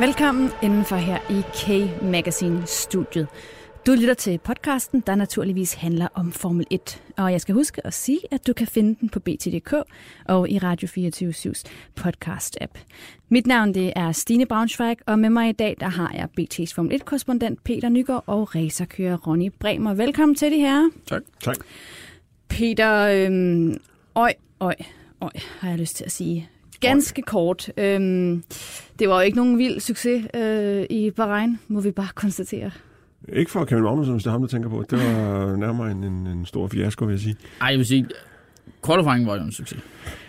Velkommen indenfor her i K-Magazine-studiet. Du lytter til podcasten, der naturligvis handler om Formel 1. Og jeg skal huske at sige, at du kan finde den på BTDK og i Radio 24-7's podcast-app. Mit navn det er Stine Braunschweig, og med mig i dag der har jeg BT's Formel 1-korrespondent Peter Nygaard og racerkører Ronny Bremer. Velkommen til de her. Tak. tak. Peter, øhm, øj, øj, øj, har jeg lyst til at sige. Ganske kort. Øhm, det var jo ikke nogen vild succes øh, i Bahrain, må vi bare konstatere. Ikke for Kevin Magnussen, hvis det er ham, der tænker på. Det var nærmere en, en, en stor fiasko, vil jeg sige. Ej, jeg vil sige, qualifying var jo en succes.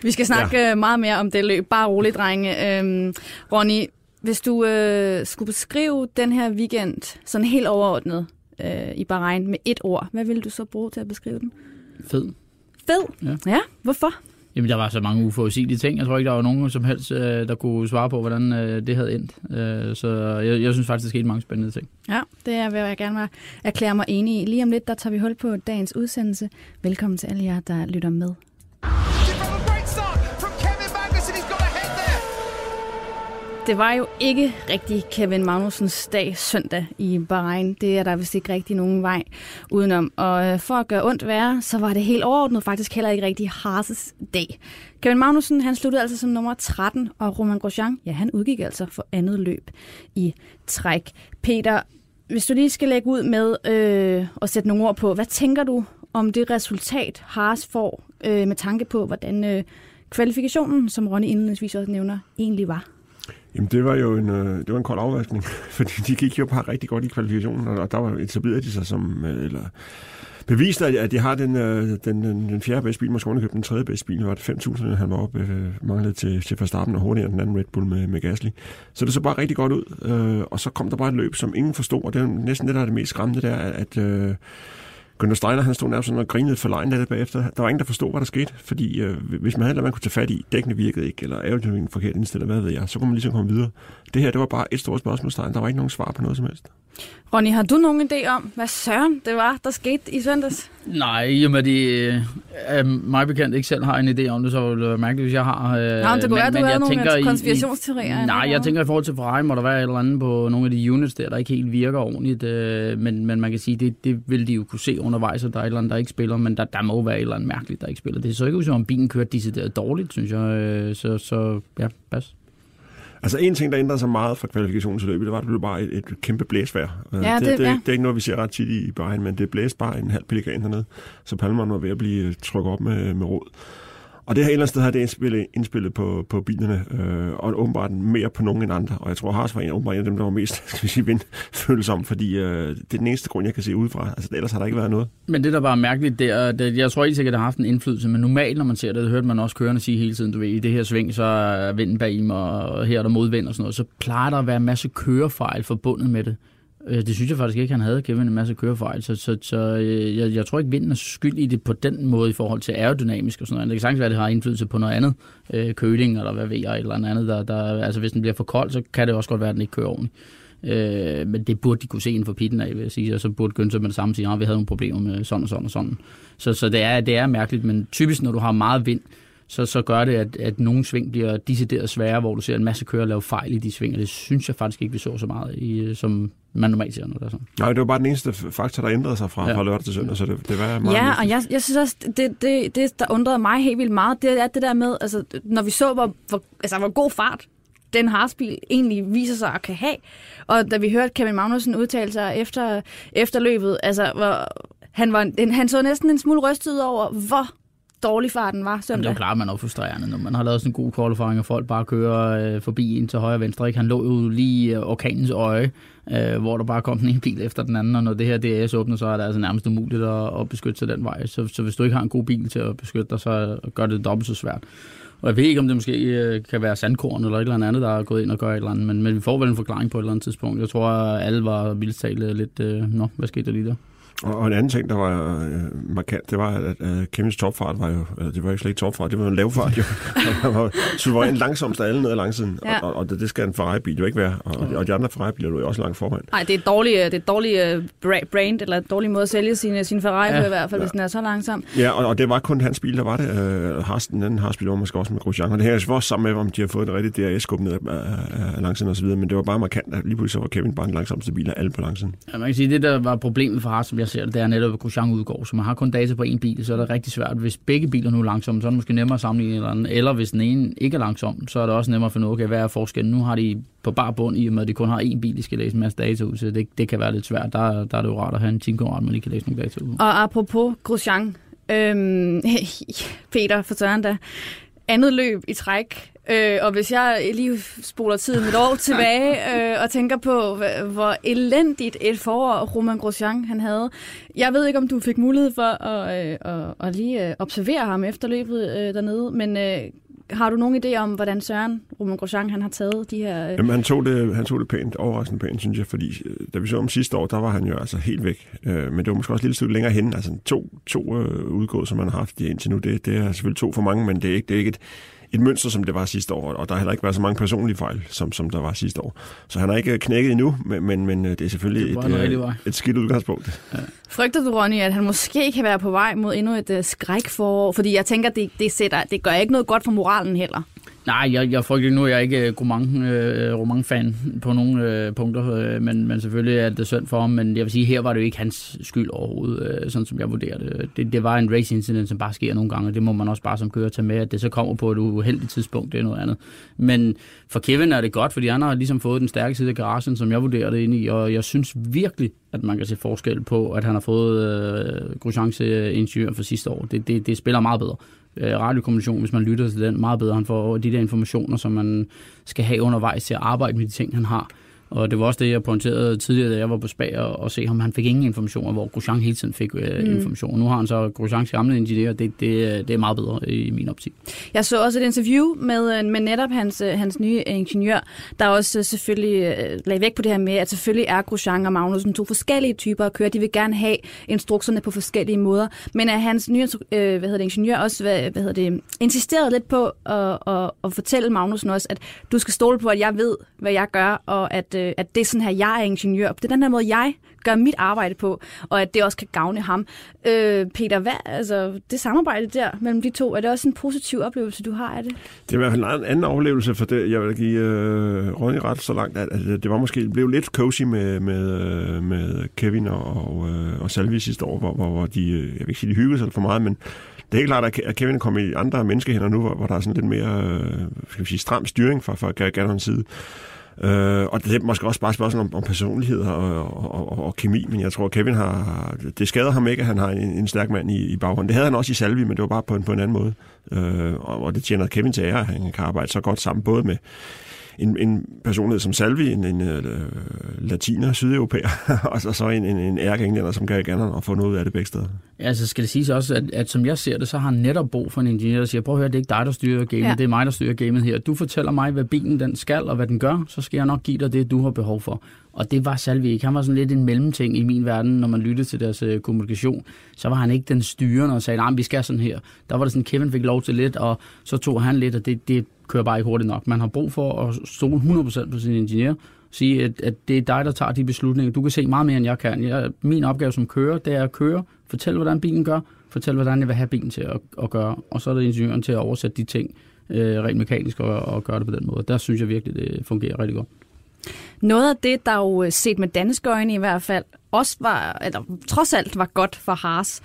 Vi skal snakke ja. Øh, meget mere om det løb. Bare roligt, drenge. Øhm, Ronny, hvis du øh, skulle beskrive den her weekend sådan helt overordnet øh, i Bahrain med et ord, hvad ville du så bruge til at beskrive den? Fed. Fed? Ja. ja. Hvorfor? Jamen, der var så mange uforudsigelige ting. Jeg tror ikke, der var nogen som helst, øh, der kunne svare på, hvordan øh, det havde endt. Øh, så jeg, jeg synes faktisk, det skete mange spændende ting. Ja, det er, vil jeg gerne erklære mig enig i. Lige om lidt, der tager vi hul på dagens udsendelse. Velkommen til alle jer, der lytter med. Det var jo ikke rigtig Kevin Magnusens dag søndag i Bahrain. Det er der vist ikke rigtig nogen vej udenom. Og øh, for at gøre ondt værre, så var det helt overordnet faktisk heller ikke rigtig Harses dag. Kevin Magnussen, han sluttede altså som nummer 13, og Roman Grosjean, ja, han udgik altså for andet løb i træk. Peter, hvis du lige skal lægge ud med øh, at sætte nogle ord på, hvad tænker du om det resultat, Haas får øh, med tanke på, hvordan øh, kvalifikationen, som Ronny indledningsvis også nævner, egentlig var? Jamen, det var jo en, øh, det var en kold afvaskning, fordi de gik jo bare rigtig godt i kvalifikationen, og der var etableret de sig som, øh, eller beviste, at de har den, øh, den, den, den fjerde bedste bil, måske underkøbt den tredje bedste bil, var det 5.000, han var oppe, øh, manglede til, til Verstappen og hurtigere end den anden Red Bull med, med Gasly. Så det så bare rigtig godt ud, øh, og så kom der bare et løb, som ingen forstod, og det er næsten det, der er det mest skræmmende, der, at, at Gunnar Steiner, han stod nærmest sådan og grinede for lejen lidt bagefter. Der var ingen, der forstod, hvad der skete, fordi øh, hvis man havde man kunne tage fat i, dækkene virkede ikke, eller aerodynamikken forkert indstillet, hvad ved jeg, så kunne man ligesom komme videre. Det her, det var bare et stort spørgsmålstegn. Der var ikke nogen svar på noget som helst. Ronny, har du nogen idé om, hvad søren det var, der skete i søndags? Nej, med det øh, mig bekendt ikke selv har en idé om det, så vil det være mærkeligt, hvis jeg har. Øh, Nå, det kunne være, du har nogle konspirationsteorier. I, nej, jeg tænker i forhold til Ferrari, må der være et eller andet på nogle af de units der, der ikke helt virker ordentligt. Øh, men, men man kan sige, det, det vil de jo kunne se undervejs, at der er et eller andet, der ikke spiller, men der, der må være et eller andet mærkeligt, der ikke spiller. Det er så ikke ud som om bilen kører decideret dårligt, synes jeg. Øh, så, så ja, pas. Altså en ting, der ændrede sig meget fra kvalifikationen til løbet, det var, at det blev bare et, et kæmpe blæsvær. Ja, det, det, det, ja. det, er ikke noget, vi ser ret tit i Bahrain, men det blæste bare en halv pelikan hernede, så Palmer var ved at blive trykket op med, med råd. Og det her et eller andet sted har det indspillet, indspillet på, på bilerne, øh, og åbenbart mere på nogen end andre. Og jeg tror, Haas var en, åbenbart en af dem, der var mest skal vi sige, vindfølsom, fordi øh, det er den eneste grund, jeg kan se udefra. Altså, ellers har der ikke været noget. Men det, der var mærkeligt, det er, det, jeg tror ikke sikkert, det har haft en indflydelse, men normalt, når man ser det, det hørte man også kørende sige hele tiden, du ved, i det her sving, så er vinden bag mig, og her er der modvind og sådan noget, så plejer der at være en masse kørefejl forbundet med det. Øh, det synes jeg faktisk ikke, han havde, Kevin, en masse kørefejl. Så, så, så øh, jeg, jeg tror ikke, vinden er skyld i det på den måde i forhold til aerodynamisk og sådan noget. Det kan sagtens være, at det har indflydelse på noget andet. Øh, køling eller hvad ved jeg, eller andet. Der, der, altså hvis den bliver for kold, så kan det også godt være, at den ikke kører ordentligt. Øh, men det burde de kunne se inden for pitten af, vil jeg sige. Og så burde Günther med det samme sige, at vi havde nogle problemer med sådan og sådan og sådan. Så, så det, er, det er mærkeligt, men typisk når du har meget vind, så, så gør det, at, at nogle sving bliver decideret svære, hvor du ser en masse kører lave fejl i de sving, og det synes jeg faktisk ikke, vi så så meget i, som man normalt ser, er sådan. Nej, det var bare den eneste faktor, der ændrede sig fra, ja. fra lørdag til søndag, så det, det var meget Ja, og jeg, jeg synes også, det, det, det, der undrede mig helt vildt meget, det er det der med, altså, når vi så, hvor, hvor, altså, hvor god fart den Harsbil egentlig viser sig at kan have. Og da vi hørte Kevin Magnussen udtale sig efter, efter løbet, altså, hvor han, var, han så næsten en smule rystet over, hvor dårlig farten var søndag. Jamen, det er jo klart, man er frustrerende, når man har lavet sådan en god kvalifering, og folk bare kører øh, forbi ind til højre og venstre. Ikke? Han lå jo lige øh, orkanens øje, øh, hvor der bare kom den ene bil efter den anden, og når det her DRS åbner, så er det altså nærmest umuligt at, at beskytte sig den vej. Så, så hvis du ikke har en god bil til at beskytte dig, så gør det dobbelt så svært. Og jeg ved ikke, om det måske øh, kan være sandkorn eller et eller andet, der er gået ind og gør et eller andet, men, men vi får vel en forklaring på et eller andet tidspunkt. Jeg tror, at alle var vildt lidt, øh, nå, hvad skete der lige der? Og, og en anden ting, der var øh, markant, det var, at øh, Kevins topfart var jo, øh, det var ikke slet ikke topfart, det var en lavfart jo. Han var suverænt langsomst af alle nede ad langsiden, ja. og, og, og det, det skal en Ferrari-bil jo ikke være. Og, og de andre Ferrari-biler er jo også langt foran. Nej, det er et dårligt, det er et dårligt uh, brand, eller et dårlig måde at sælge sin, sin Ferrari ja. på i hvert fald, ja. hvis den er så langsom. Ja, og, og det var kun hans bil, der var det. Øh, Haas, den anden Haas-bil var måske også med Grosjean, og det her er også sammen med, om de har fået det rigtige DRS-skub ned af, af, af langsiden og så videre, men det var bare markant, at lige pludselig så var Kevin bare den langsomste bil af alle på langsiden. Ja, man kan sige, det der var problemet for Haas, som jeg ser det, det er netop, at Grosjean udgår, så man har kun data på en bil, så er det rigtig svært. Hvis begge biler nu er langsomme, så er det måske nemmere at sammenligne eller anden. Eller hvis den ene ikke er langsom, så er det også nemmere at finde ud af, okay, hvad er forskellen. Nu har de på bar bund, i og med at de kun har én bil, de skal læse en masse data ud, så det, det kan være lidt svært. Der, der er det jo rart at have en teamkammerat, man lige kan læse nogle data ud. Og apropos Grosjean, øhm, Peter for Søren da, andet løb i træk. Øh, og hvis jeg lige spoler tiden et år tilbage øh, og tænker på, hvor elendigt et forår Roman Grosjean han havde. Jeg ved ikke, om du fik mulighed for at, øh, at, at lige øh, observere ham efter løbet øh, dernede, men øh, har du nogen idé om, hvordan Søren Roman Grosjean han har taget de her... Øh... Jamen, han tog, det, han tog det pænt, overraskende pænt, synes jeg, fordi øh, da vi så om sidste år, der var han jo altså helt væk. Øh, men det var måske også lille stykke længere hen. Altså to, to øh, udgået, som man har haft indtil nu, det, det er selvfølgelig to for mange, men det er ikke, det er ikke et, et mønster, som det var sidste år, og der har heller ikke været så mange personlige fejl, som, som der var sidste år. Så han har ikke knækket endnu, men, men, men det er selvfølgelig det et, et skidt udgangspunkt. Ja. Frygter du, Ronny, at han måske kan være på vej mod endnu et uh, skrækforår? Fordi jeg tænker, det, det, sætter, det gør ikke noget godt for moralen heller. Nej, jeg, jeg frygter nu, nu, jeg er ikke øh, romang-fan øh, på nogle øh, punkter, øh, men, men selvfølgelig er det synd for ham, men jeg vil sige, her var det jo ikke hans skyld overhovedet, øh, sådan som jeg vurderer det. det. Det var en race incident, som bare sker nogle gange, og det må man også bare som kører tage med, at det så kommer på et uheldigt tidspunkt, det er noget andet. Men for Kevin er det godt, fordi han har ligesom fået den stærke side af garagen, som jeg vurderer det ind i, og jeg synes virkelig, at man kan se forskel på, at han har fået øh, Grosjean's ingeniør for sidste år. Det, det, det spiller meget bedre øh, radiokommunikation, hvis man lytter til den, meget bedre. Han får de der informationer, som man skal have undervejs til at arbejde med de ting, han har. Og det var også det, jeg pointerede tidligere, da jeg var på Spag og, og se ham. Han fik ingen informationer, hvor Grosjean hele tiden fik øh, mm. information. Nu har han så Grosjeans gamle ingeniør, det, det, det er meget bedre i min optik. Jeg så også et interview med, øh, med netop hans, øh, hans nye ingeniør, der også øh, selvfølgelig lagde væk på det her med, at selvfølgelig er Grosjean og Magnussen to forskellige typer at køre. De vil gerne have instrukserne på forskellige måder. Men at hans nye øh, hvad hedder det, ingeniør også hvad, hvad hedder det, insisterede lidt på at, at, at fortælle Magnussen også, at du skal stole på, at jeg ved, hvad jeg gør, og at øh, at det er sådan her, jeg er ingeniør. Det er den her måde, jeg gør mit arbejde på, og at det også kan gavne ham. Øh, Peter, hvad, altså, det samarbejde der mellem de to, er det også en positiv oplevelse, du har af det? Det er i hvert fald en anden oplevelse, for det, jeg vil give øh, Ronny ret så langt, at, at det var måske det blev lidt cozy med, med, øh, med Kevin og, og, øh, og Salvi sidste år, hvor, hvor, hvor de, øh, jeg vil ikke sige, de hyggede sig for meget, men det er helt klart, at Kevin er kommet i andre menneskehænder nu, hvor, hvor der er sådan lidt mere skal vi sige, stram styring fra, fra Gannons side. Øh, og det er måske også bare et spørgsmål om, om personlighed og, og, og, og kemi, men jeg tror, Kevin har... Det skader ham ikke, at han har en, en stærk mand i, i baghånden. Det havde han også i Salvi, men det var bare på en, på en anden måde. Øh, og, og det tjener Kevin til ære, at han kan arbejde så godt sammen, både med en, en personlighed som Salvi, en, en uh, latiner, sydeuropæer, og så, så en, en, en ærkeenglænder, som kan gerne og få noget af det begge steder. Ja, så skal det siges også, at, at som jeg ser det, så har han netop brug for en ingeniør, der siger, prøv at høre, det er ikke dig, der styrer gamet, ja. det er mig, der styrer gamet her. Du fortæller mig, hvad bilen den skal, og hvad den gør, så skal jeg nok give dig det, du har behov for. Og det var Salvi ikke. Han var sådan lidt en mellemting i min verden, når man lyttede til deres øh, kommunikation. Så var han ikke den styrende og sagde, nej, vi skal sådan her. Der var det sådan, Kevin fik lov til lidt, og så tog han lidt, og det, det kører bare ikke hurtigt nok. Man har brug for at stole 100% på sin ingeniør, sige, at, at det er dig, der tager de beslutninger. Du kan se meget mere, end jeg kan. Jeg, min opgave som kører, det er at køre, fortælle, hvordan bilen gør, fortælle, hvordan jeg vil have bilen til at, at gøre, og så er det ingeniøren til at oversætte de ting øh, rent mekanisk og, og gøre det på den måde. Der synes jeg virkelig, det fungerer rigtig godt. Noget af det, der jo øh, set med danske øjne i hvert fald, også var, eller trods alt var godt for Haas,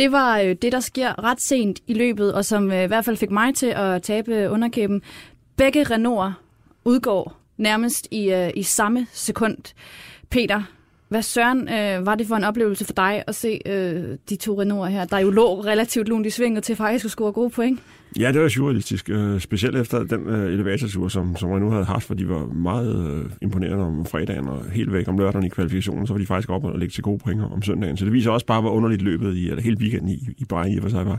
det var øh, det, der sker ret sent i løbet, og som øh, i hvert fald fik mig til at tabe underkæben. Begge Renault udgår nærmest i, øh, i samme sekund. Peter, hvad søren øh, var det for en oplevelse for dig at se øh, de to Renault'er her, der jo lå relativt lunt i svinget til faktisk at score gode point? Ja, det var surrealistisk. Øh, specielt efter den øh, elevatortur, som, som Renault havde haft, for de var meget øh, imponerende om fredagen og helt væk om lørdagen i kvalifikationen, så var de faktisk op og lægge til gode point om søndagen. Så det viser også bare, hvor underligt løbet i, eller hele weekenden i, i Bayern i for sig var.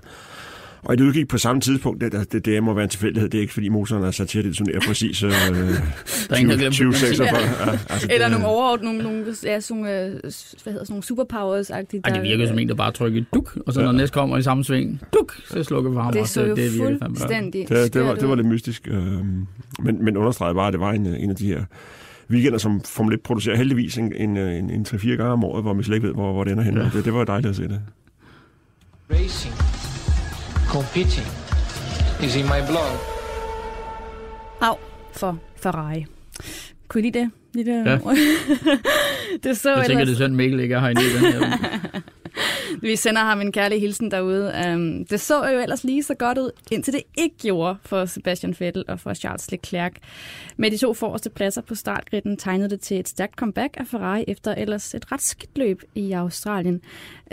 Og det udgik på samme tidspunkt, det, det, det må være en tilfældighed. Det er ikke, fordi motoren er sat til at detonere præcis øh, 20, Der er ingen, der glemmer 20 benzin. 46. Ja, altså, Eller det- nogle overord, nogle, nogle, ja, sådan, nogle, øh, hvad hedder, sådan nogle superpowers-agtige. Ej, det virker som en, der bare trykker duk, og så når Ja. næste kommer i samme sving, duk, så slukker ham Det så jo det fuldstændig Det, det, var, det var lidt mystisk. Øh, men, men understregede bare, at det var en, en af de her weekender, som Formel 1 producerer heldigvis en, en, en, en 3-4 gange om året, hvor man slet ikke ved, hvor, hvor det ender hen. Ja. Ja. Det, det var dejligt at se det. Racing, competing is in my blood. Au for Ferrari. Kunne I lide det? Lide det? Ja. det så Jeg tænker, ellers... det er sådan, Mikkel ikke er herinde i den her. Vi sender ham en kærlig hilsen derude. Um, det så jo ellers lige så godt ud, indtil det ikke gjorde for Sebastian Vettel og for Charles Leclerc. Med de to forreste pladser på startgritten tegnede det til et stærkt comeback af Ferrari efter ellers et ret skidt løb i Australien.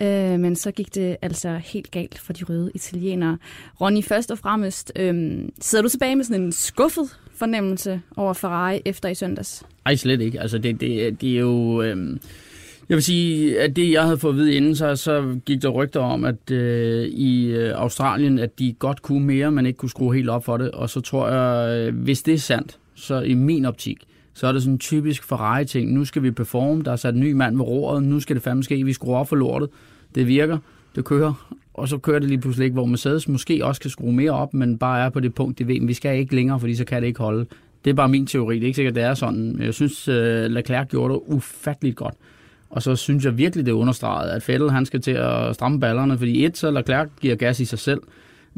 Uh, men så gik det altså helt galt for de røde italienere. Ronny, først og fremmest, um, sidder du tilbage med sådan en skuffet fornemmelse over Ferrari efter i søndags? Ej, slet ikke. Altså, det, det, det er jo... Øhm, jeg vil sige, at det, jeg havde fået at vide inden, så, så gik der rygter om, at øh, i øh, Australien, at de godt kunne mere, men ikke kunne skrue helt op for det. Og så tror jeg, øh, hvis det er sandt, så i min optik, så er det sådan en typisk Ferrari-ting. Nu skal vi performe, der er sat en ny mand ved roret, nu skal det fandme ske, vi skruer op for lortet. Det virker, det kører, og så kører det lige pludselig ikke, hvor Mercedes måske også kan skrue mere op, men bare er på det punkt, det ved, vi skal ikke længere, fordi så kan det ikke holde. Det er bare min teori, det er ikke sikkert, det er sådan. Jeg synes, øh, Leclerc gjorde det ufatteligt godt. Og så synes jeg virkelig, det er understreget, at Fettel han skal til at stramme ballerne, fordi et, så Leclerc giver gas i sig selv,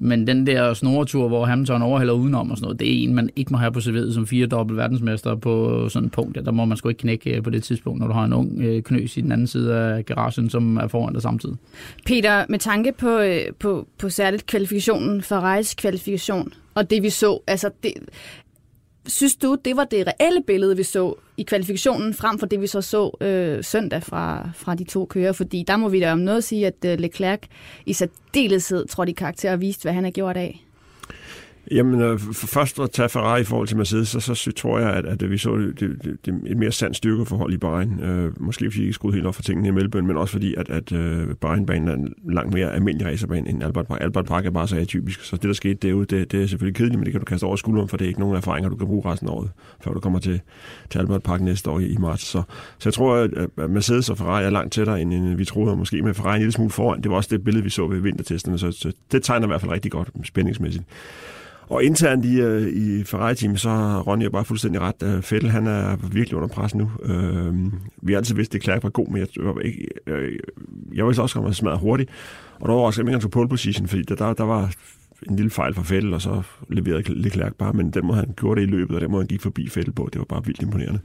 men den der snoretur, hvor Hamilton overhælder udenom og sådan noget, det er en, man ikke må have på serveret som fire dobbelt verdensmester på sådan et punkt. Der må man sgu ikke knække øh, på det tidspunkt, når du har en ung øh, knøs i den anden side af garagen, som er foran dig samtidig. Peter, med tanke på, øh, på, på særligt kvalifikationen, Ferraris kvalifikation, og det vi så, altså det, synes du, det var det reelle billede, vi så i kvalifikationen, frem for det, vi så så øh, søndag fra, fra de to kører? Fordi der må vi da om noget sige, at øh, Leclerc i særdeleshed trådte i karakter og viste, hvad han har gjort af. Jamen, øh, for først at tage Ferrari i forhold til Mercedes, så, så, så tror jeg, at, at vi så det, det, det, et mere sandt styrkeforhold i Bahrain. Øh, måske fordi vi ikke skruede helt op for tingene i Melbourne, men også fordi, at, at øh, Bahrain-banen er en langt mere almindelig racerbane end Albert Park. Albert Park er bare så atypisk, så det, der skete derude, det, det er selvfølgelig kedeligt, men det kan du kaste over skulderen, for det er ikke nogen erfaringer, du kan bruge resten af året, før du kommer til, til Albert Park næste år i, i marts. Så, så jeg tror, at, at Mercedes og Ferrari er langt tættere, end, end vi troede, og måske med Ferrari en lille smule foran. Det var også det billede, vi så ved vintertesterne, så, så det tegner i hvert fald rigtig godt spændingsmæssigt. Og internt i, øh, i Ferrari-teamet, så har Ronny jo bare fuldstændig ret. Øh, Vettel, han er virkelig under pres nu. Øh, vi har altid vidst, at Leclerc var god, men jeg, jeg, ikke, jeg var også kommet smadret hurtigt. Og der var også ikke engang pole position, fordi der, der, der var en lille fejl fra Vettel, og så leverede Leclerc bare, men den måde han gjorde det i løbet, og den måde han gik forbi Vettel på, det var bare vildt imponerende.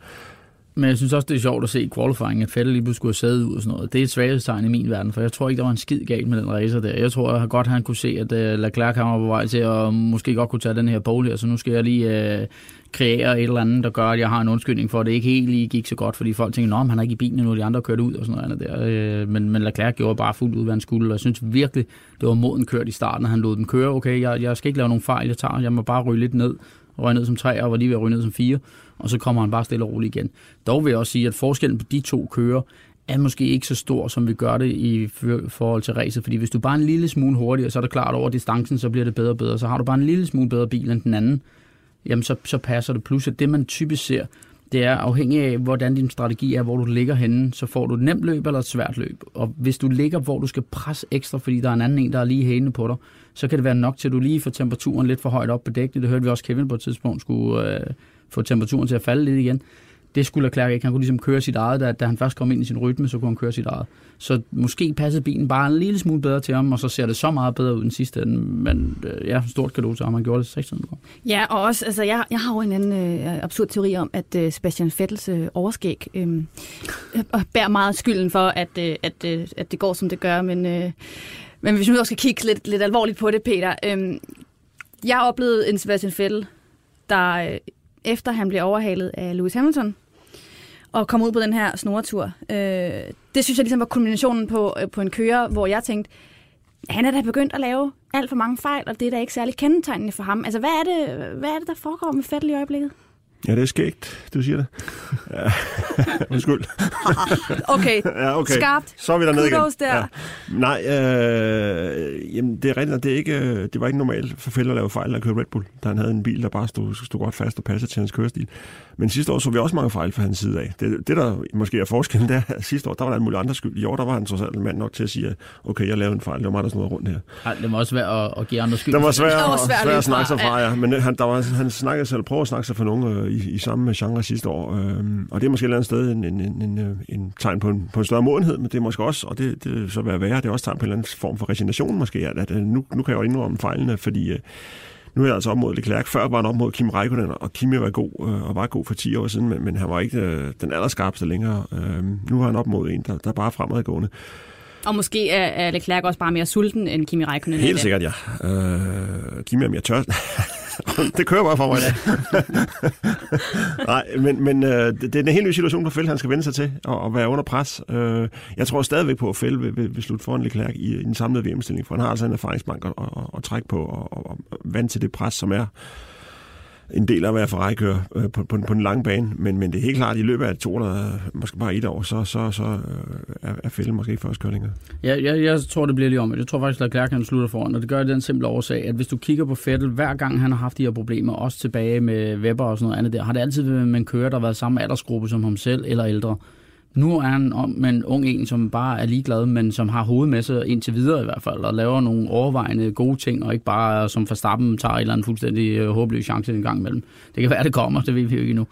Men jeg synes også, det er sjovt at se i qualifying, at Fettel lige pludselig skulle have sædet ud og sådan noget. Det er et svaghedstegn i min verden, for jeg tror ikke, der var en skid galt med den racer der. Jeg tror at godt, han kunne se, at uh, Leclerc han var på vej til at måske godt kunne tage den her pole her, så nu skal jeg lige uh, kreere et eller andet, der gør, at jeg har en undskyldning for, at det ikke helt lige gik så godt, fordi folk tænker, at han er ikke i bilen nu, de andre kørte ud og sådan noget andet der. Uh, men, men Leclerc gjorde bare fuldt ud, hvad han skulle, og jeg synes virkelig, det var moden kørt i starten, han lod dem køre. Okay, jeg, jeg skal ikke lave nogen fejl, jeg tager, jeg må bare ryge lidt ned, røg ned som tre, og var lige ved at ryge ned som fire og så kommer han bare stille og roligt igen. Dog vil jeg også sige, at forskellen på de to kører er måske ikke så stor, som vi gør det i forhold til racet, fordi hvis du bare er en lille smule hurtigere, så er det klart over distancen, så bliver det bedre og bedre. Så har du bare en lille smule bedre bil end den anden, jamen så, så passer det. Plus at det, man typisk ser, det er afhængig af, hvordan din strategi er, hvor du ligger henne, så får du et nemt løb eller et svært løb. Og hvis du ligger, hvor du skal presse ekstra, fordi der er en anden en, der er lige hænende på dig, så kan det være nok til, at du lige får temperaturen lidt for højt op på dækket. Det hørte vi også Kevin på et tidspunkt skulle øh, få temperaturen til at falde lidt igen. Det skulle Leclerc ikke. Han kunne ligesom køre sit eget, da, da han først kom ind i sin rytme, så kunne han køre sit eget. Så måske passede bilen bare en lille smule bedre til ham, og så ser det så meget bedre ud den sidste ende. Men øh, ja, stort kado til ham. Han gjorde det 600 år. Ja, og også, altså, jeg, jeg har jo en anden øh, absurd teori om, at øh, Sebastian Vettels øh, overskæg øh, øh, bærer meget skylden for, at, øh, at, øh, at det går, som det gør. Men, øh, men hvis vi nu også skal kigge lidt, lidt alvorligt på det, Peter. Øh, jeg oplevede en Sebastian Vettel, der øh, efter han blev overhalet af Lewis Hamilton, og kom ud på den her snoretur. Øh, det synes jeg ligesom var kulminationen på, øh, på en kører, hvor jeg tænkte, han er da begyndt at lave alt for mange fejl, og det er da ikke særlig kendetegnende for ham. Altså, hvad er det, hvad er det der foregår med Vettel i øjeblikket? Ja, det er skægt, du siger det. Ja. Undskyld. Okay, Ja, okay. skarpt. Så er vi dernede igen. Kudos der. Ja. Nej, øh, jamen, det er rigtigt, det, er ikke, øh, det var ikke normalt for Fælder at lave fejl, at køre Red Bull, da han havde en bil, der bare stod, stod godt fast og passede til hans kørestil. Men sidste år så vi også mange fejl fra hans side af. Det, det der måske er forskellen, det er, at sidste år, der var der en mulig andre skyld. I år, der var han trods alt en mand nok til at sige, okay, jeg lavede en fejl, det var mig, der snurrede rundt her. Ej, det må også være at, at give andre skyld. Det var svært, Det var svært, svært svært at snakke sig fra, ja. Men han, der var, han snakkede sig, eller prøvede at snakke sig for nogen øh, i, i samme genre sidste år. Øh, og det er måske et eller andet sted en, en, en, en, øh, en tegn på en, på en større modenhed, men det er måske også, og det, det er så være værre, det er også tegn på en eller anden form for resignation måske, at, at øh, nu, nu kan jeg jo indrømme fejlene, fordi øh, nu er jeg altså op mod Leclerc. Før var han op mod Kim Räikkönen, og Kim var god, øh, og var god for 10 år siden, men, men han var ikke øh, den allerskarpeste længere. Øh, nu er han op mod en, der, der er bare fremadgående. Og måske er, er Leclerc også bare mere sulten end Kimi Räikkönen. er Helt sikkert, ja. Øh, Kimi er mere tør. det kører bare for mig i dag. Nej, men, men øh, det, det er en helt ny situation for Fælde, han skal vende sig til og, og være under pres. Øh, jeg tror stadigvæk på, at Fælde vil, vil, vil slutte foran Leclerc i, i den samlede VM-stilling, for han har altså en erfaringsbank at, at, at, at trække på og, og, og vand til det pres, som er en del af at være Ferrari-kører øh, på, på, på den lange bane. Men, men det er helt klart, at i løbet af to eller øh, måske bare et år, så, så, så øh, er, er fælden måske ikke først kørt længere. Ja, jeg, jeg tror, det bliver lige om. Jeg tror faktisk, at Leclerc han slutter foran, og det gør den simple årsag, at hvis du kigger på Vettel, hver gang han har haft de her problemer, også tilbage med Weber og sådan noget andet der, har det altid været med en kører, der har været samme aldersgruppe som ham selv eller ældre. Nu er han om en ung en, som bare er ligeglad, men som har hovedet med sig indtil videre i hvert fald, og laver nogle overvejende gode ting, og ikke bare øh, som Verstappen tager en eller anden fuldstændig øh, håbløs chance en gang imellem. Det kan være, det kommer, det ved vi jo ikke endnu.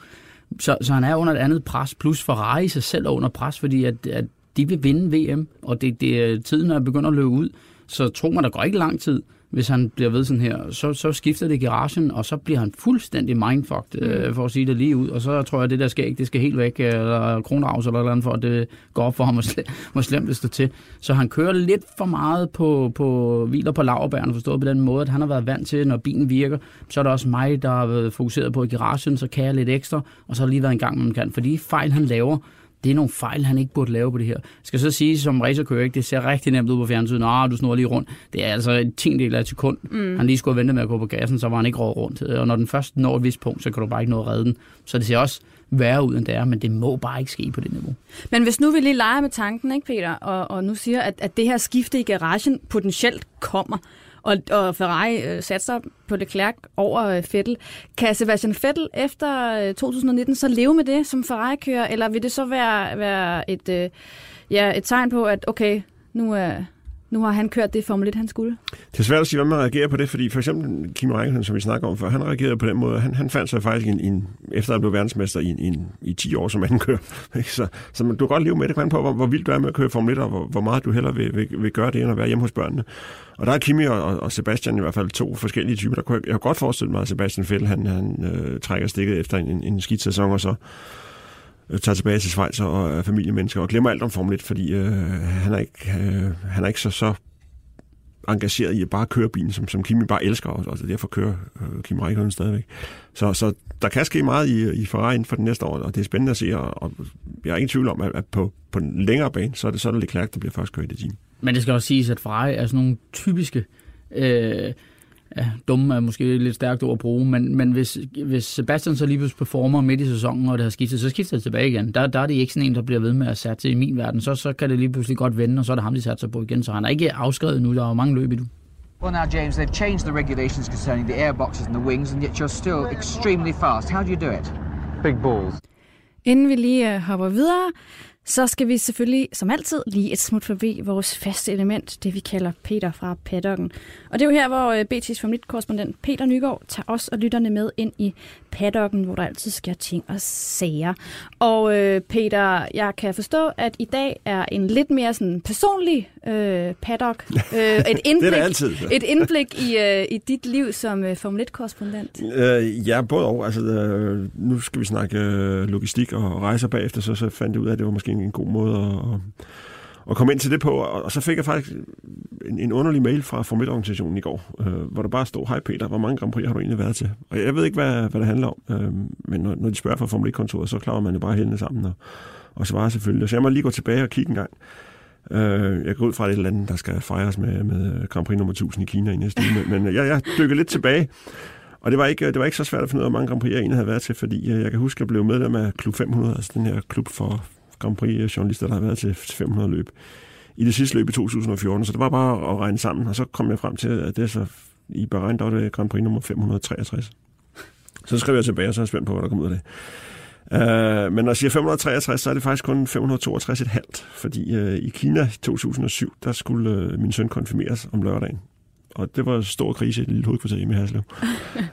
Så, så han er under et andet pres, plus Ferrari sig selv er under pres, fordi at, at de vil vinde VM, og det, det, er- tiden er begyndt at løbe ud. Så tror man, der går ikke lang tid, hvis han bliver ved sådan her. Så, så skifter det garagen, og så bliver han fuldstændig mindfucked, mm. øh, for at sige det lige ud. Og så tror jeg, at det der skæg, det skal helt væk, øh, eller kronraus eller et eller andet, for at det går op for ham, hvor sle- hvor slemt det står til. Så han kører lidt for meget på, på hviler på laverbærene, forstået på den måde, at han har været vant til, når bilen virker, så er det også mig, der har været fokuseret på i garagen, så kan jeg lidt ekstra, og så har lige været en gang, man kan. For de fejl, han laver, det er nogle fejl, han ikke burde lave på det her. Jeg skal så sige, som racerkører, ikke, det ser rigtig nemt ud på fjernsynet. Nå, du snor lige rundt. Det er altså en tiendel af et sekund. Mm. Han lige skulle have ventet med at gå på gassen, så var han ikke råd rundt. Og når den først når et vist punkt, så kan du bare ikke nå at redde den. Så det ser også værre ud, end det er, men det må bare ikke ske på det niveau. Men hvis nu vi lige leger med tanken, ikke Peter, og, og nu siger, at, at det her skifte i garagen potentielt kommer, og, og Ferrari øh, satser på Leclerc over øh, Vettel. Kan Sebastian Vettel efter øh, 2019 så leve med det som Ferrari-kører, eller vil det så være, være et, øh, ja, et tegn på, at okay, nu, er, nu har han kørt det Formel 1, han skulle? Det er svært at sige, hvad man reagerer på det, fordi for eksempel Kim Räikkönen, som vi snakker om før, han reagerede på den måde. Han, han fandt sig faktisk, en, en, efter at blev verdensmester i, en, i, 10 år som anden kører. Så, så man, du kan godt leve med det, kan på, hvor, hvor vildt du er med at køre Formel 1, og hvor, hvor meget du hellere vil, vil, vil gøre det, end at være hjemme hos børnene. Og der er Kimi og, og Sebastian i hvert fald to forskellige typer. Der kunne jeg, jeg kunne godt forestille mig, at Sebastian Fell, han, han øh, trækker stikket efter en, en, en skidt sæson, og så Øh, tager tilbage til Schweiz og er familiemennesker, og glemmer alt om Formel 1, fordi øh, han, er ikke, øh, han er ikke så, så engageret i at bare køre bilen, som, som Kimi bare elsker, og, og derfor kører øh, Kimi Räikkönen stadigvæk. Så, så der kan ske meget i, i Ferrari inden for den næste år, og det er spændende at se, og, og jeg er ingen tvivl om, at, at på, på den længere bane, så er det, så er det Leclerc, der bliver først kørt i det team. Men det skal også siges, at Ferrari er sådan nogle typiske... Øh, ja, dumme er måske et lidt stærkt ord at bruge, men, men hvis, hvis Sebastian så lige pludselig performer midt i sæsonen, og det har skiftet, så skifter det tilbage igen. Der, der er det ikke sådan en, der bliver ved med at satse i min verden. Så, så kan det lige pludselig godt vende, og så er det ham, de satser på igen. Så han er ikke afskrevet nu. Der er jo mange løb i du. Well, now, James, they've changed the regulations concerning the airboxes and the wings, and yet you're still extremely fast. How do you do it? Big balls. Inden vi lige øh, hopper videre, så skal vi selvfølgelig som altid lige et smut forbi vores faste element, det vi kalder Peter fra paddocken. Og det er jo her, hvor øh, BT's Formel korrespondent Peter Nygaard tager os og lytterne med ind i paddocken, hvor der altid sker ting og sager. Og øh, Peter, jeg kan forstå, at i dag er en lidt mere sådan personlig øh, paddock. Øh, et indblik, det altid. Et indblik i, øh, i dit liv som øh, Formel 1-korrespondent. Øh, ja, både og. Altså, øh, nu skal vi snakke øh, logistik og rejser bagefter, så, så fandt jeg ud af, at det var måske en, en god måde at, at komme ind til det på. Og, og så fik jeg faktisk en, en underlig mail fra Formidorganisationen i går, øh, hvor der bare stod, hej Peter, hvor mange Grand Prix har du egentlig været til? Og jeg ved ikke, hvad, hvad det handler om, øh, men når, når de spørger fra Formel 1-kontoret, så klarer man jo bare hældene sammen og, og svarer selvfølgelig. Så jeg må lige gå tilbage og kigge en gang. Øh, jeg går ud fra, at det er et eller andet, der skal fejres med, med Grand Prix nummer 1000 i Kina i næste uge, men, men jeg, jeg dykker lidt tilbage, Og det var, ikke, det var ikke så svært at finde ud af, hvor mange Grand Prix jeg egentlig havde været til, fordi jeg kan huske, at jeg blev medlem af Klub 500, altså den her klub for Grand Prix-journalister, øh, der har været til 500 løb i det sidste løb i 2014. Så det var bare at regne sammen, og så kom jeg frem til, at det er så i Bahrain, der var det Grand Prix nummer 563. Så skrev jeg tilbage, og så er jeg spændt på, hvad der kom ud af det. Uh, men når jeg siger 563, så er det faktisk kun 562,5, fordi uh, i Kina i 2007, der skulle uh, min søn konfirmeres om lørdagen. Og det var en stor krise i et lille hovedkvarter i Haslev.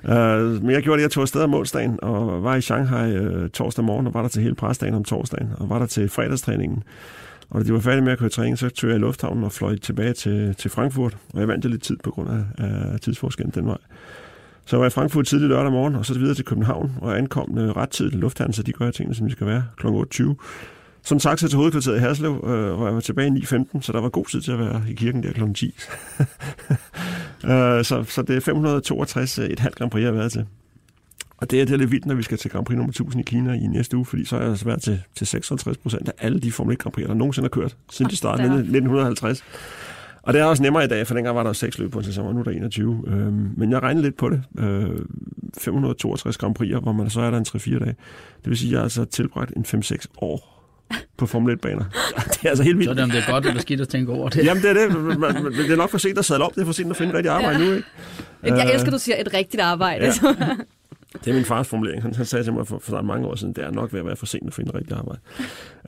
uh, men jeg gjorde det, jeg tog afsted om onsdagen, og var i Shanghai uh, torsdag morgen, og var der til hele presdagen om torsdagen, og var der til fredagstræningen. Og da de var færdige med at køre træning, så tog jeg i lufthavnen og fløj tilbage til, til Frankfurt, og jeg vandt lidt tid på grund af, af tidsforskellen den vej. Så var jeg i Frankfurt tidlig lørdag morgen, og så videre til København, og jeg ankom øh, ret tidligt i lufthavnen, så de gør tingene, som de skal være, kl. 8.20. Som taxa til hovedkvarteret i Herslev, øh, hvor jeg var tilbage i 9.15, så der var god tid til at være i kirken der kl. 10. øh, så, så det er 562 øh, et halvt Grand Prix, jeg har været til. Og det er, det er lidt vildt, når vi skal til Grand Prix nummer 1000 i Kina i næste uge, fordi så har jeg altså været til, til 56 procent af alle de Formel 1 Grand Prix, der nogensinde har kørt, siden de startede i 1950. Og det er også nemmere i dag, for dengang var der seks løb på en sæson, og nu er der 21. Øhm, men jeg regnede lidt på det. Øh, 562 Grand Prix, hvor man så er der en 3-4 dage. Det vil sige, at jeg har altså tilbragt en 5-6 år på Formel 1-baner. Det er altså helt vildt. Så er det, om det er godt eller skidt at tænke over det. Jamen, det er det. Man, det er nok for sent at sadle op. Det er for sent at finde rigtig arbejde ja. nu, ikke? Jeg elsker, at du siger et rigtigt arbejde. Ja. Det er min fars formulering. Han, han sagde til mig for, for mange år siden, det er nok ved at være for sent at finde rigtig arbejde.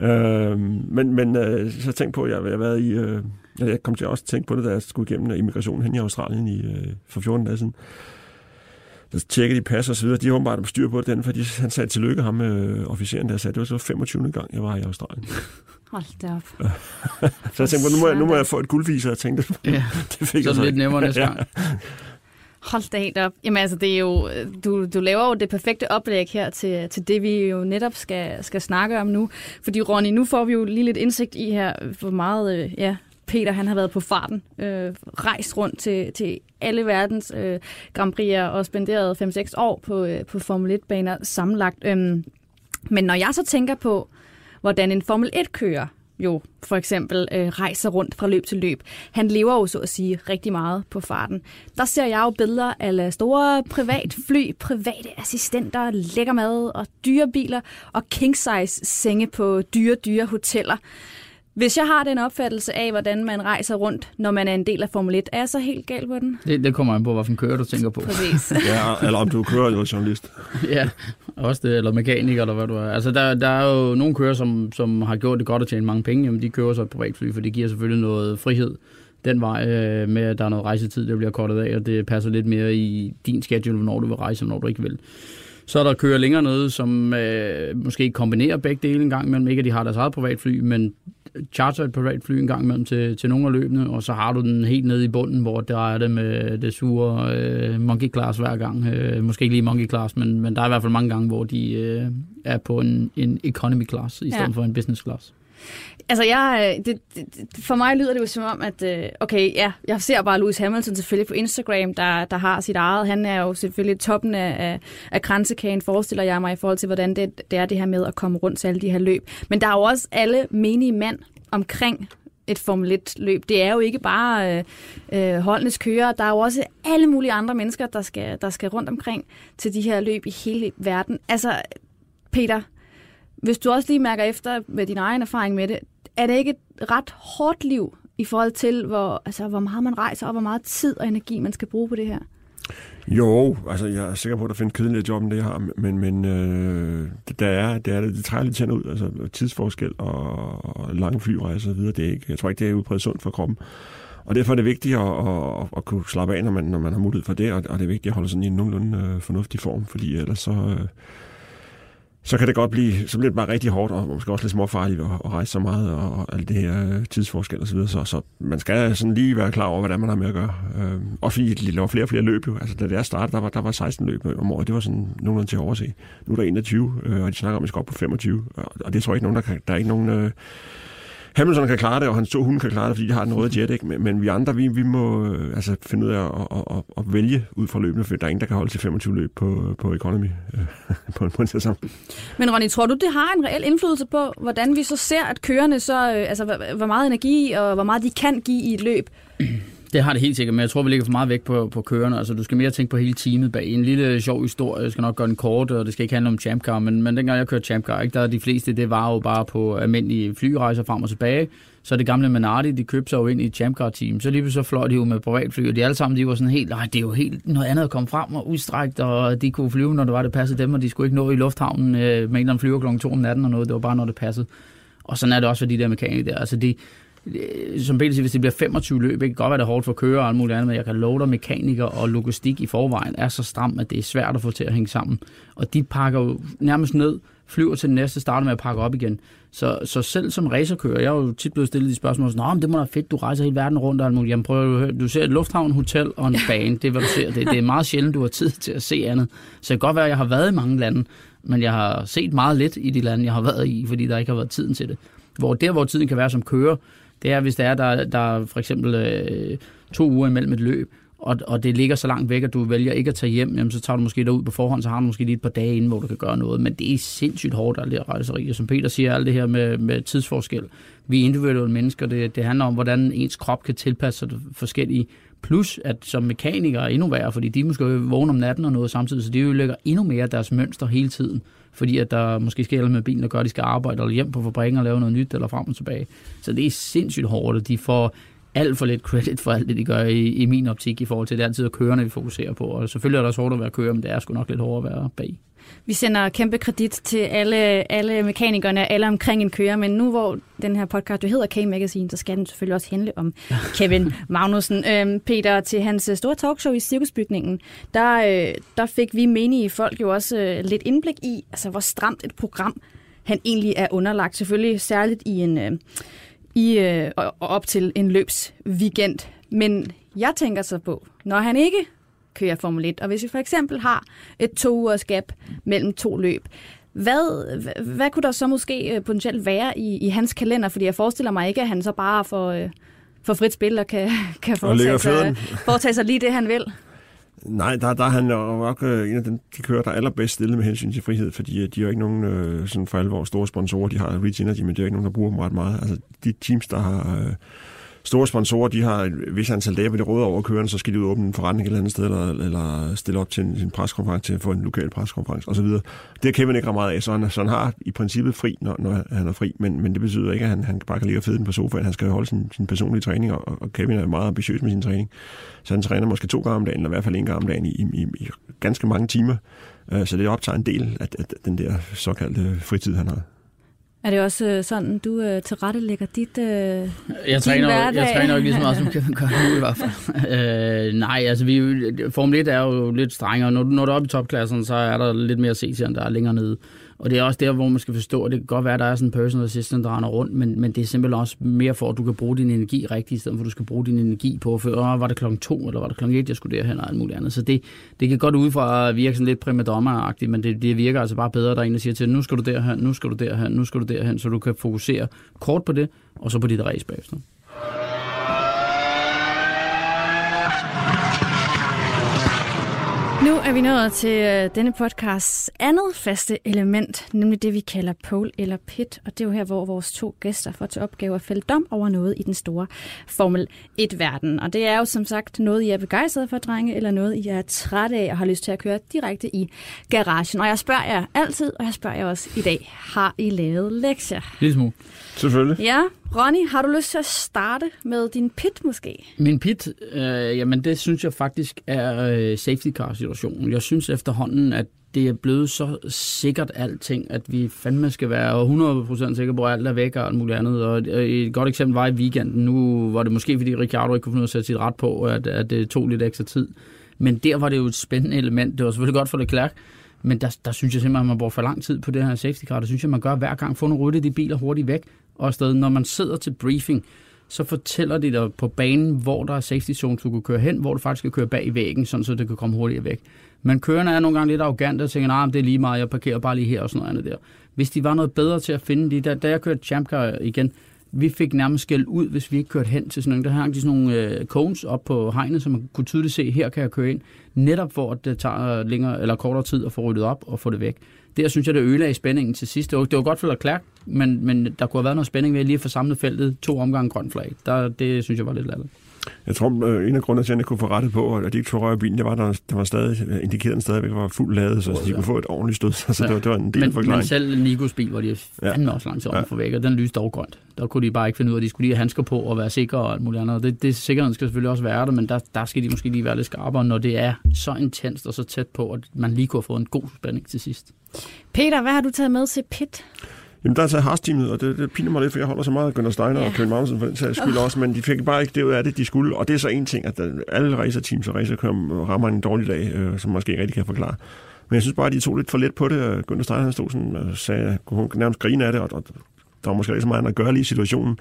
øh, men men øh, så tænkte på, at jeg, jeg har været i... Øh, jeg kom til at også tænke på det, da jeg skulle igennem immigrationen hen i Australien i, øh, for 14 dage siden. Der tjekkede de pas og så videre. De har åbenbart styr på den, fordi han sagde tillykke ham, øh, officeren der sagde, det var så 25. gang, jeg var i Australien. Hold da op. så jeg tænkte, nu må jeg, nu må jeg få et guldviser, jeg tænkte, ja, det fik så jeg så lidt nemmere næste gang. Hold da helt op. Jamen altså, det er jo, du, du laver jo det perfekte oplæg her til, til det, vi jo netop skal, skal snakke om nu. Fordi Ronny, nu får vi jo lige lidt indsigt i her, hvor meget øh, ja, Peter han har været på farten, øh, rejst rundt til, til alle verdens øh, Grand Prix'er og spenderet 5-6 år på, øh, på Formel 1-baner sammenlagt. Øhm, men når jeg så tænker på, hvordan en Formel 1-kører jo for eksempel øh, rejser rundt fra løb til løb. Han lever jo så at sige rigtig meget på farten. Der ser jeg jo billeder af store privatfly, private assistenter, lækker mad og dyre biler og king-size senge på dyre, dyre hoteller. Hvis jeg har den opfattelse af, hvordan man rejser rundt, når man er en del af Formel 1, er jeg så helt gal på den? Det, det kommer an på, hvilken kører du tænker på. Præcis. ja, eller om du kører eller journalist. ja, også det, eller mekaniker, eller hvad du er. Altså, der, der er jo nogle kører, som, som har gjort det godt at tjene mange penge, jamen de kører så et privatfly, for det giver selvfølgelig noget frihed den vej øh, med, at der er noget rejsetid, der bliver kortet af, og det passer lidt mere i din schedule, hvornår du vil rejse, og hvornår du ikke vil. Så er der kører længere nede, som øh, måske kombinerer begge dele en gang imellem. Ikke at de har deres eget privatfly, men charter et privatfly en gang imellem til, til nogle af løbene, og så har du den helt nede i bunden, hvor der er det med det sure øh, monkey class hver gang. Øh, måske ikke lige monkey class, men, men der er i hvert fald mange gange, hvor de øh, er på en, en economy class, i stedet ja. for en business class. Altså, jeg, øh, det, det, for mig lyder det jo som om, at øh, okay, ja, jeg ser bare Lewis Hamilton selvfølgelig på Instagram, der, der har sit eget. Han er jo selvfølgelig toppen af, af, kransekagen, forestiller jeg mig, i forhold til, hvordan det, det er det her med at komme rundt til alle de her løb. Men der er jo også alle menige mænd omkring et Formel 1-løb. Det er jo ikke bare øh, øh, holdenes kører. Der er jo også alle mulige andre mennesker, der skal, der skal rundt omkring til de her løb i hele verden. Altså, Peter, hvis du også lige mærker efter med din egen erfaring med det, er det ikke et ret hårdt liv i forhold til, hvor, altså, hvor meget man rejser, og hvor meget tid og energi man skal bruge på det her? Jo, altså jeg er sikker på, at der findes kedeligere job, end det jeg har, men, men øh, det, der er, det, er, det træder lidt tænder ud, altså tidsforskel og, og lange flyrejser og videre, det er ikke, jeg tror ikke, det er udbredt sundt for kroppen. Og derfor er det vigtigt at, at, at kunne slappe af, når man, når man har mulighed for det, og, og det er vigtigt at holde sådan i en nogenlunde øh, fornuftig form, fordi ellers så... Øh, så kan det godt blive, så bliver det bare rigtig hårdt, og måske også lidt småfarligt at, at rejse så meget, og, og alt det her øh, tidsforskel og så videre. Så, så man skal sådan lige være klar over, hvordan man har med at gøre. Øh, også fordi de laver flere og flere løb jo. Altså, da det er startet, der var, der var 16 løb om året. Det var sådan nogenlunde til at overse. Nu er der 21, øh, og de snakker om, at vi skal op på 25. Og det tror jeg ikke nogen, der kan. Der er ikke nogen... Øh, Hamilton kan klare det, og hans to hunde kan klare det, fordi de har den røde jet, ikke? Men, men vi andre, vi, vi må øh, altså, finde ud af at, at, at, at, vælge ud fra løbende, for der er ingen, der kan holde til 25 løb på, øh, på economy på, øh, på en sæson. Men Ronny, tror du, det har en reel indflydelse på, hvordan vi så ser, at kørerne så, altså hvor meget energi og hvor meget de kan give i et løb, det har det helt sikkert, men jeg tror, vi ligger for meget væk på, på kørende. Altså, du skal mere tænke på hele teamet bag. En lille sjov historie, jeg skal nok gøre den kort, og det skal ikke handle om champcar, men, men dengang jeg kørte champcar, ikke, der de fleste, det var jo bare på almindelige flyrejser frem og tilbage. Så det gamle Manardi, de købte sig jo ind i et champcar-team. Så lige så fløj de jo med privatfly, og de alle sammen, de var sådan helt, nej, det er jo helt noget andet at komme frem og udstrækt, og de kunne flyve, når det var, det passede dem, og de skulle ikke nå i lufthavnen øh, med en eller anden flyver kl. 2 om natten og noget. Det var bare, når det passede. Og sådan er det også for de der mekanikere der. Altså, de, som Peter siger, hvis det bliver 25 løb, det kan godt være, det hårdt for kører og alt muligt andet, men jeg kan love dig, mekanikere og logistik i forvejen er så stram, at det er svært at få til at hænge sammen. Og de pakker jo nærmest ned, flyver til den næste, starter med at pakke op igen. Så, så selv som racerkører, jeg er jo tit blevet stillet de spørgsmål, sådan, men det må da fedt, du rejser hele verden rundt og alt muligt. Jamen prøv at høre, du ser et lufthavn, hotel og en bane, det er hvad du ser. Det, det er meget sjældent, du har tid til at se andet. Så det kan godt være, at jeg har været i mange lande, men jeg har set meget lidt i de lande, jeg har været i, fordi der ikke har været tiden til det. Hvor der, hvor tiden kan være som kører, det er, hvis der er, der, der er for eksempel øh, to uger imellem et løb, og, og det ligger så langt væk, at du vælger ikke at tage hjem, jamen, så tager du måske derud på forhånd, så har du måske lige et par dage inden, hvor du kan gøre noget. Men det er sindssygt hårdt, alt det her rejseri. Og som Peter siger, alt det her med, med tidsforskel. Vi er individuelle mennesker. Det, det handler om, hvordan ens krop kan tilpasse sig forskellige. Plus, at som mekanikere er endnu værre, fordi de måske vågne om natten og noget samtidig, så de ødelægger endnu mere deres mønster hele tiden fordi at der måske sker med bilen, og gør, at de skal arbejde eller hjem på fabrikken og lave noget nyt eller frem og tilbage. Så det er sindssygt hårdt, og de får alt for lidt credit for alt det, de gør i, i min optik i forhold til det altid at kørende, vi fokuserer på. Og selvfølgelig er det også hårdt at være kører, men det er sgu nok lidt hårdere at være bag. Vi sender kæmpe kredit til alle, alle mekanikerne, alle omkring en kører, men nu hvor den her podcast jo hedder K-Magazine, så skal den selvfølgelig også handle om Kevin Magnussen. Øhm, Peter, til hans øh, store talkshow i Cirkusbygningen, der, øh, der fik vi menige folk jo også øh, lidt indblik i, altså hvor stramt et program han egentlig er underlagt. Selvfølgelig særligt i en... Øh, i, øh, og op til en løbsweekend. Men jeg tænker så på, når han ikke kører Formel 1. Og hvis vi for eksempel har et to ugers gap mellem to løb, hvad, hvad kunne der så måske øh, potentielt være i, i hans kalender? Fordi jeg forestiller mig ikke, at han så bare får, øh, får frit spil og kan, kan foretage, sig, foretage sig lige det, han vil. Nej, der, der er han nok øh, en af de, de kører, der er allerbedst stillet med hensyn til frihed, fordi de er jo ikke nogen øh, sådan for alvor store sponsorer. De har Reach Energy, men det er ikke nogen, der bruger dem ret meget. Altså, de teams, der har... Øh, store sponsorer, de har et vis antal dage, hvor de råder over køren, så skal de ud og åbne en forretning et eller andet sted, eller, eller stille op til en, en preskonference til at få en lokal preskonference osv. Det har Kevin ikke meget af, så han, så han har i princippet fri, når, når han er fri, men, men det betyder ikke, at han, han bare kan ligge og fede den på sofaen. Han skal holde sin, sin personlige træning, og, og Kevin er meget ambitiøs med sin træning. Så han træner måske to gange om dagen, eller i hvert fald en gang om dagen i, i, i ganske mange timer. Øh, så det optager en del af, af den der såkaldte fritid, han har. Er det også øh, sådan, du øh, tilrettelægger dit øh, jeg træner, hverdag? Jeg træner ikke lige så meget, som Kevin gør nu i hvert fald. øh, nej, altså vi, Formel 1 er jo lidt strengere. Når, når du er oppe i topklassen, så er der lidt mere at se til, der er længere nede. Og det er også der, hvor man skal forstå, at det kan godt være, at der er sådan en personal assistant, der render rundt, men, men det er simpelthen også mere for, at du kan bruge din energi rigtigt, i stedet for at du skal bruge din energi på, for Åh, var det klokken to, eller var det klokken et, jeg skulle derhen, og alt muligt andet. Så det, det kan godt ud fra at virke sådan lidt primadonna men det, det virker altså bare bedre, at der er en, der siger til, nu skal du derhen, nu skal du derhen, nu skal du derhen, så du kan fokusere kort på det, og så på dit race bagefter. Nu er vi nået til øh, denne podcasts andet faste element, nemlig det, vi kalder pole eller pit. Og det er jo her, hvor vores to gæster får til opgave at fælde dom over noget i den store Formel 1-verden. Og det er jo som sagt noget, I er begejstrede for, drenge, eller noget, I er trætte af og har lyst til at køre direkte i garagen. Og jeg spørger jer altid, og jeg spørger jer også i dag, har I lavet lektier? Lille smule. Selvfølgelig. Ja, Ronny, har du lyst til at starte med din pit måske? Min pit, øh, jamen det synes jeg faktisk er øh, safety car situationen. Jeg synes efterhånden, at det er blevet så sikkert alting, at vi fandme skal være 100% sikre på, at alt er væk og alt muligt andet. Og øh, et godt eksempel var i weekenden. Nu var det måske, fordi Ricciardo ikke kunne finde ud af at sætte sit ret på, at, at det tog lidt ekstra tid. Men der var det jo et spændende element. Det var selvfølgelig godt for Leclerc, men der, der synes jeg simpelthen, at man bruger for lang tid på det her safety car. Det synes jeg, man gør hver gang. Få nogle rydde de biler hurtigt væk. Og afsted, når man sidder til briefing, så fortæller de dig på banen, hvor der er safety zone, du kan køre hen, hvor du faktisk skal køre bag i væggen, sådan så det kan komme hurtigere væk. Men kørerne er nogle gange lidt arrogant og tænker, nej, nah, det er lige meget, jeg parkerer bare lige her og sådan noget andet der. Hvis de var noget bedre til at finde de der, da jeg kørte Champ Car igen, vi fik nærmest skæld ud, hvis vi ikke kørte hen til sådan nogle. Der hang de sådan nogle øh, cones op på hegnet, så man kunne tydeligt se, her kan jeg køre ind. Netop for, at det tager længere eller kortere tid at få ryddet op og få det væk. Der synes jeg, det ødelagde spændingen til sidst. Det var, det var godt for Leclerc, men, men der kunne have været noget spænding ved lige at få samlet feltet to omgange grøn flag. Der, det synes jeg var lidt latterligt. Jeg tror, øh, en af grundene til, at jeg kunne få rettet på, at de ikke tog røg af bilen, det var, at der, der var stadig, indikeret stadigvæk var fuld ladet, så de kunne få et ordentligt stød. Så Ja. det, var, det var en del Men, af forklaringen. men selv Nikos bil, hvor de Ja. fandme også langt til Ja. ja. for væk, og den lyste dog grønt. Der kunne de bare ikke finde ud af, at de skulle lige have handsker på og være sikre og alt muligt andet. Det, det sikkerheden skal selvfølgelig også være der, men der, der skal de måske lige være lidt skarpere, når det er så intenst og så tæt på, at man lige kunne have fået en god spænding til sidst. Peter, hvad har du taget med til pit? Jamen, der er taget Haas-teamet, og det, det piner mig lidt, for jeg holder så meget af Gunnar Steiner Ja. og Kevin Magnussen for den sags skyld også, men de fik bare ikke det ud af det, de skulle. Og det er så en ting, at der, alle racerteams og racerkører rammer en dårlig dag, øh, som måske ikke rigtig kan forklare. Men jeg synes bare, at de tog lidt for let på det. Gunnar Steiner han stod sådan og sagde, kunne nærmest grine af det, og, og der var måske ikke så meget at gøre lige i situationen.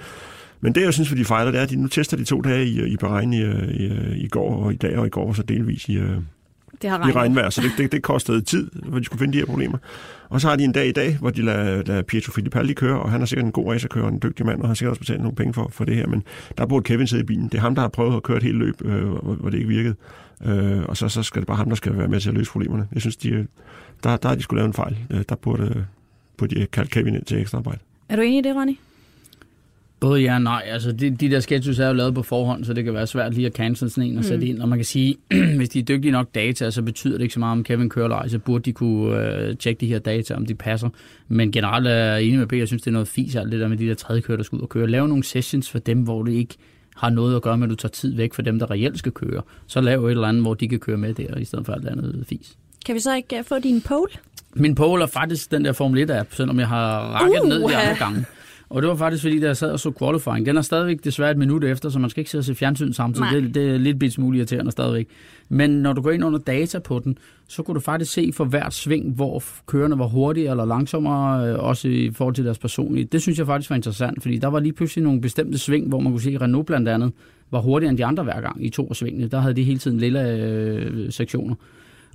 Men det, jeg synes, for de fejler, det er, at de nu tester de to dage i, i Bahrain i, øh, i, øh, i går og i dag og i går, og så delvis i, øh, Det har i regnet. regnvejr, så det, det, det kostede tid, hvor de skulle finde de her problemer. Og så har de en dag i dag, hvor de lader, lader Pietro Fittipaldi køre, og han er sikkert en god racerkører en dygtig mand, og har sikkert også betalt nogle penge for, for det her, men der burde Kevin sidde i bilen. Det er ham, der har prøvet at køre et helt løb, øh, hvor, hvor det ikke virkede. Øh, og så, så skal det bare ham, der skal være med til at løse problemerne. Jeg synes, de, der, der har de skulle lave en fejl. Øh, der burde, burde de kalde Kevin ind til ekstra arbejde. Er du enig i det, Ronny? Både ja og nej. Altså, de, de der sketches er jo lavet på forhånd, så det kan være svært lige at cancel sådan en og sætte ind. Og man kan sige, hvis de er dygtige nok data, så betyder det ikke så meget, om Kevin kører eller ej, så burde de kunne øh, tjekke de her data, om de passer. Men generelt er jeg enig med Peter, jeg synes, det er noget fis, alt det der med de der tredje kører, der skal ud og køre. Lav nogle sessions for dem, hvor det ikke har noget at gøre med, at du tager tid væk for dem, der reelt skal køre. Så lav et eller andet, hvor de kan køre med der, i stedet for alt andet fis. Kan vi så ikke uh, få din pole? Min pole er faktisk den der Formel 1-app, selvom jeg har rakket uh, ned de andre gange. Og det var faktisk, fordi da jeg sad og så qualifying. Den er stadigvæk desværre et minut efter, så man skal ikke sidde og se fjernsyn samtidig. Nej. Det, det er lidt bit smule irriterende stadigvæk. Men når du går ind under data på den, så kunne du faktisk se for hvert sving, hvor kørerne var hurtigere eller langsommere, øh, også i forhold til deres personlige. Det synes jeg faktisk var interessant, fordi der var lige pludselig nogle bestemte sving, hvor man kunne se, at Renault blandt andet var hurtigere end de andre hver gang i to af svingene. Der havde de hele tiden lille øh, sektioner.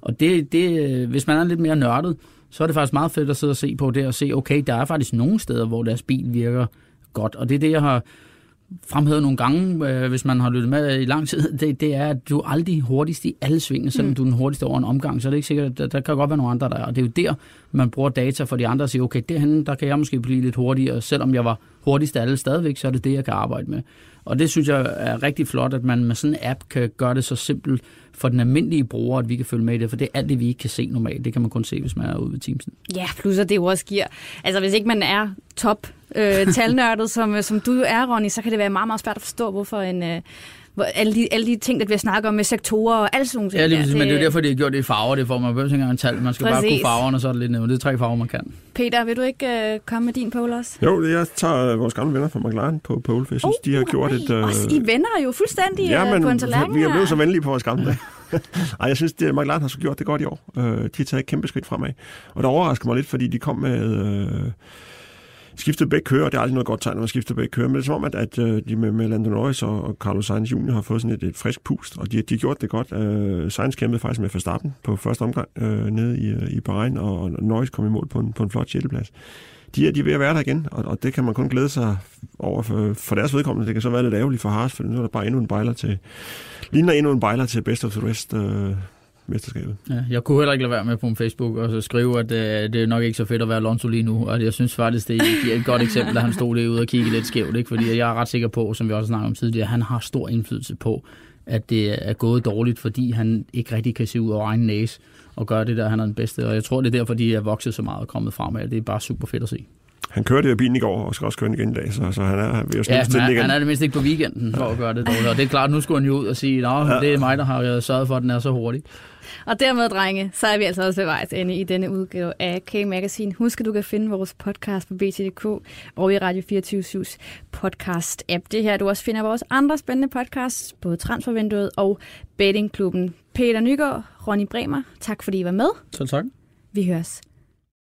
Og det, det, øh, hvis man er lidt mere nørdet, så er det faktisk meget fedt at sidde og se på det og se, okay, der er faktisk nogle steder, hvor deres bil virker godt. Og det er det, jeg har fremhævet nogle gange, øh, hvis man har lyttet med i lang tid, det, det er, at du er aldrig hurtigst i alle svingene, selvom mm. du er den hurtigste over en omgang, så er det ikke sikkert, at der, der kan godt være nogle andre, der er. Og det er jo der, man bruger data for de andre og siger, okay, derhen, der kan jeg måske blive lidt hurtigere, selvom jeg var hurtigst af alle stadigvæk, så er det det, jeg kan arbejde med. Og det synes jeg er rigtig flot, at man med sådan en app kan gøre det så simpelt for den almindelige bruger, at vi kan følge med i det, for det er alt det, vi ikke kan se normalt. Det kan man kun se, hvis man er ude ved Teamsen. Ja, plus at det jo også giver... Altså, hvis ikke man er top øh, talnørdet, som, øh, som du er, Ronny, så kan det være meget, meget svært at forstå, hvorfor en... Øh, hvor alle, de, alle de ting, der bliver snakket om med sektorer og alle sådan nogle ting. Ja, lige der, præcis, men det er derfor, de har gjort det i farver. Det får man behøver ikke en tal. Man skal bare Præcis. kunne farverne, så er det lidt nemmere. Det er tre farver, man kan. Peter, vil du ikke øh, komme med din pole også? Jo, jeg tager øh, vores gamle venner fra McLaren på pole, for jeg synes, de har gjort et... Øh... Også I venner jo fuldstændig Ja, øh, men på en tallerken vi er blevet så venlige på vores gamle dage. Ej, jeg synes, at McLaren har så gjort det godt i år. Øh, de har taget et kæmpe skridt fremad. Og det overrasker mig lidt, fordi de kom med... Øh, skiftet begge kører, det er aldrig noget godt tegn, når man skifter begge kører, men det er som om, at, at øh, de med, med Lando Norris og, og Carlos Sainz Jr. har fået sådan et, et frisk pust, og de, de har gjort det godt. Øh, Sainz kæmpede faktisk med Verstappen på første omgang øh, nede i, øh, i Bahrain, og, og Norris kom i mål på en, på en flot sjetteplads. De er, de er ved at være der igen, og, og det kan man kun glæde sig over for, for deres vedkommende. Det kan så være lidt ærgerligt for Haas, for nu er der bare endnu en bejler til, ligner endnu en bejler til Best of the Rest øh, mesterskabet. Ja, jeg kunne heller ikke lade være med på Facebook og så skrive, at øh, det er nok ikke så fedt at være Alonso lige nu. Og jeg synes faktisk, det er et godt eksempel, at han stod derude og kiggede lidt skævt. Ikke? Fordi jeg er ret sikker på, som vi også snakkede om tidligere, at han har stor indflydelse på, at det er gået dårligt, fordi han ikke rigtig kan se ud over egen næse og gøre det der, han er den bedste. Og jeg tror, det er derfor, de er vokset så meget og kommet fremad. Det er bare super fedt at se. Han kørte bilen i går, og skal også køre den igen i dag, så, så han er ved at Ja, til den igen. han er det mindst ikke på weekenden for at gøre det dårligt. Og det er klart, nu skulle han jo ud og sige, at det er mig, der har sørget for, at den er så hurtig. Og dermed, drenge, så er vi altså også ved vejs ende i denne udgave af K-Magazine. Husk, at du kan finde vores podcast på BT.dk og i Radio 24-7's podcast-app. Det her, du også finder vores andre spændende podcasts, både Transfervinduet og Bettingklubben. Peter Nygaard, Ronny Bremer, tak fordi I var med. Så tak. Vi høres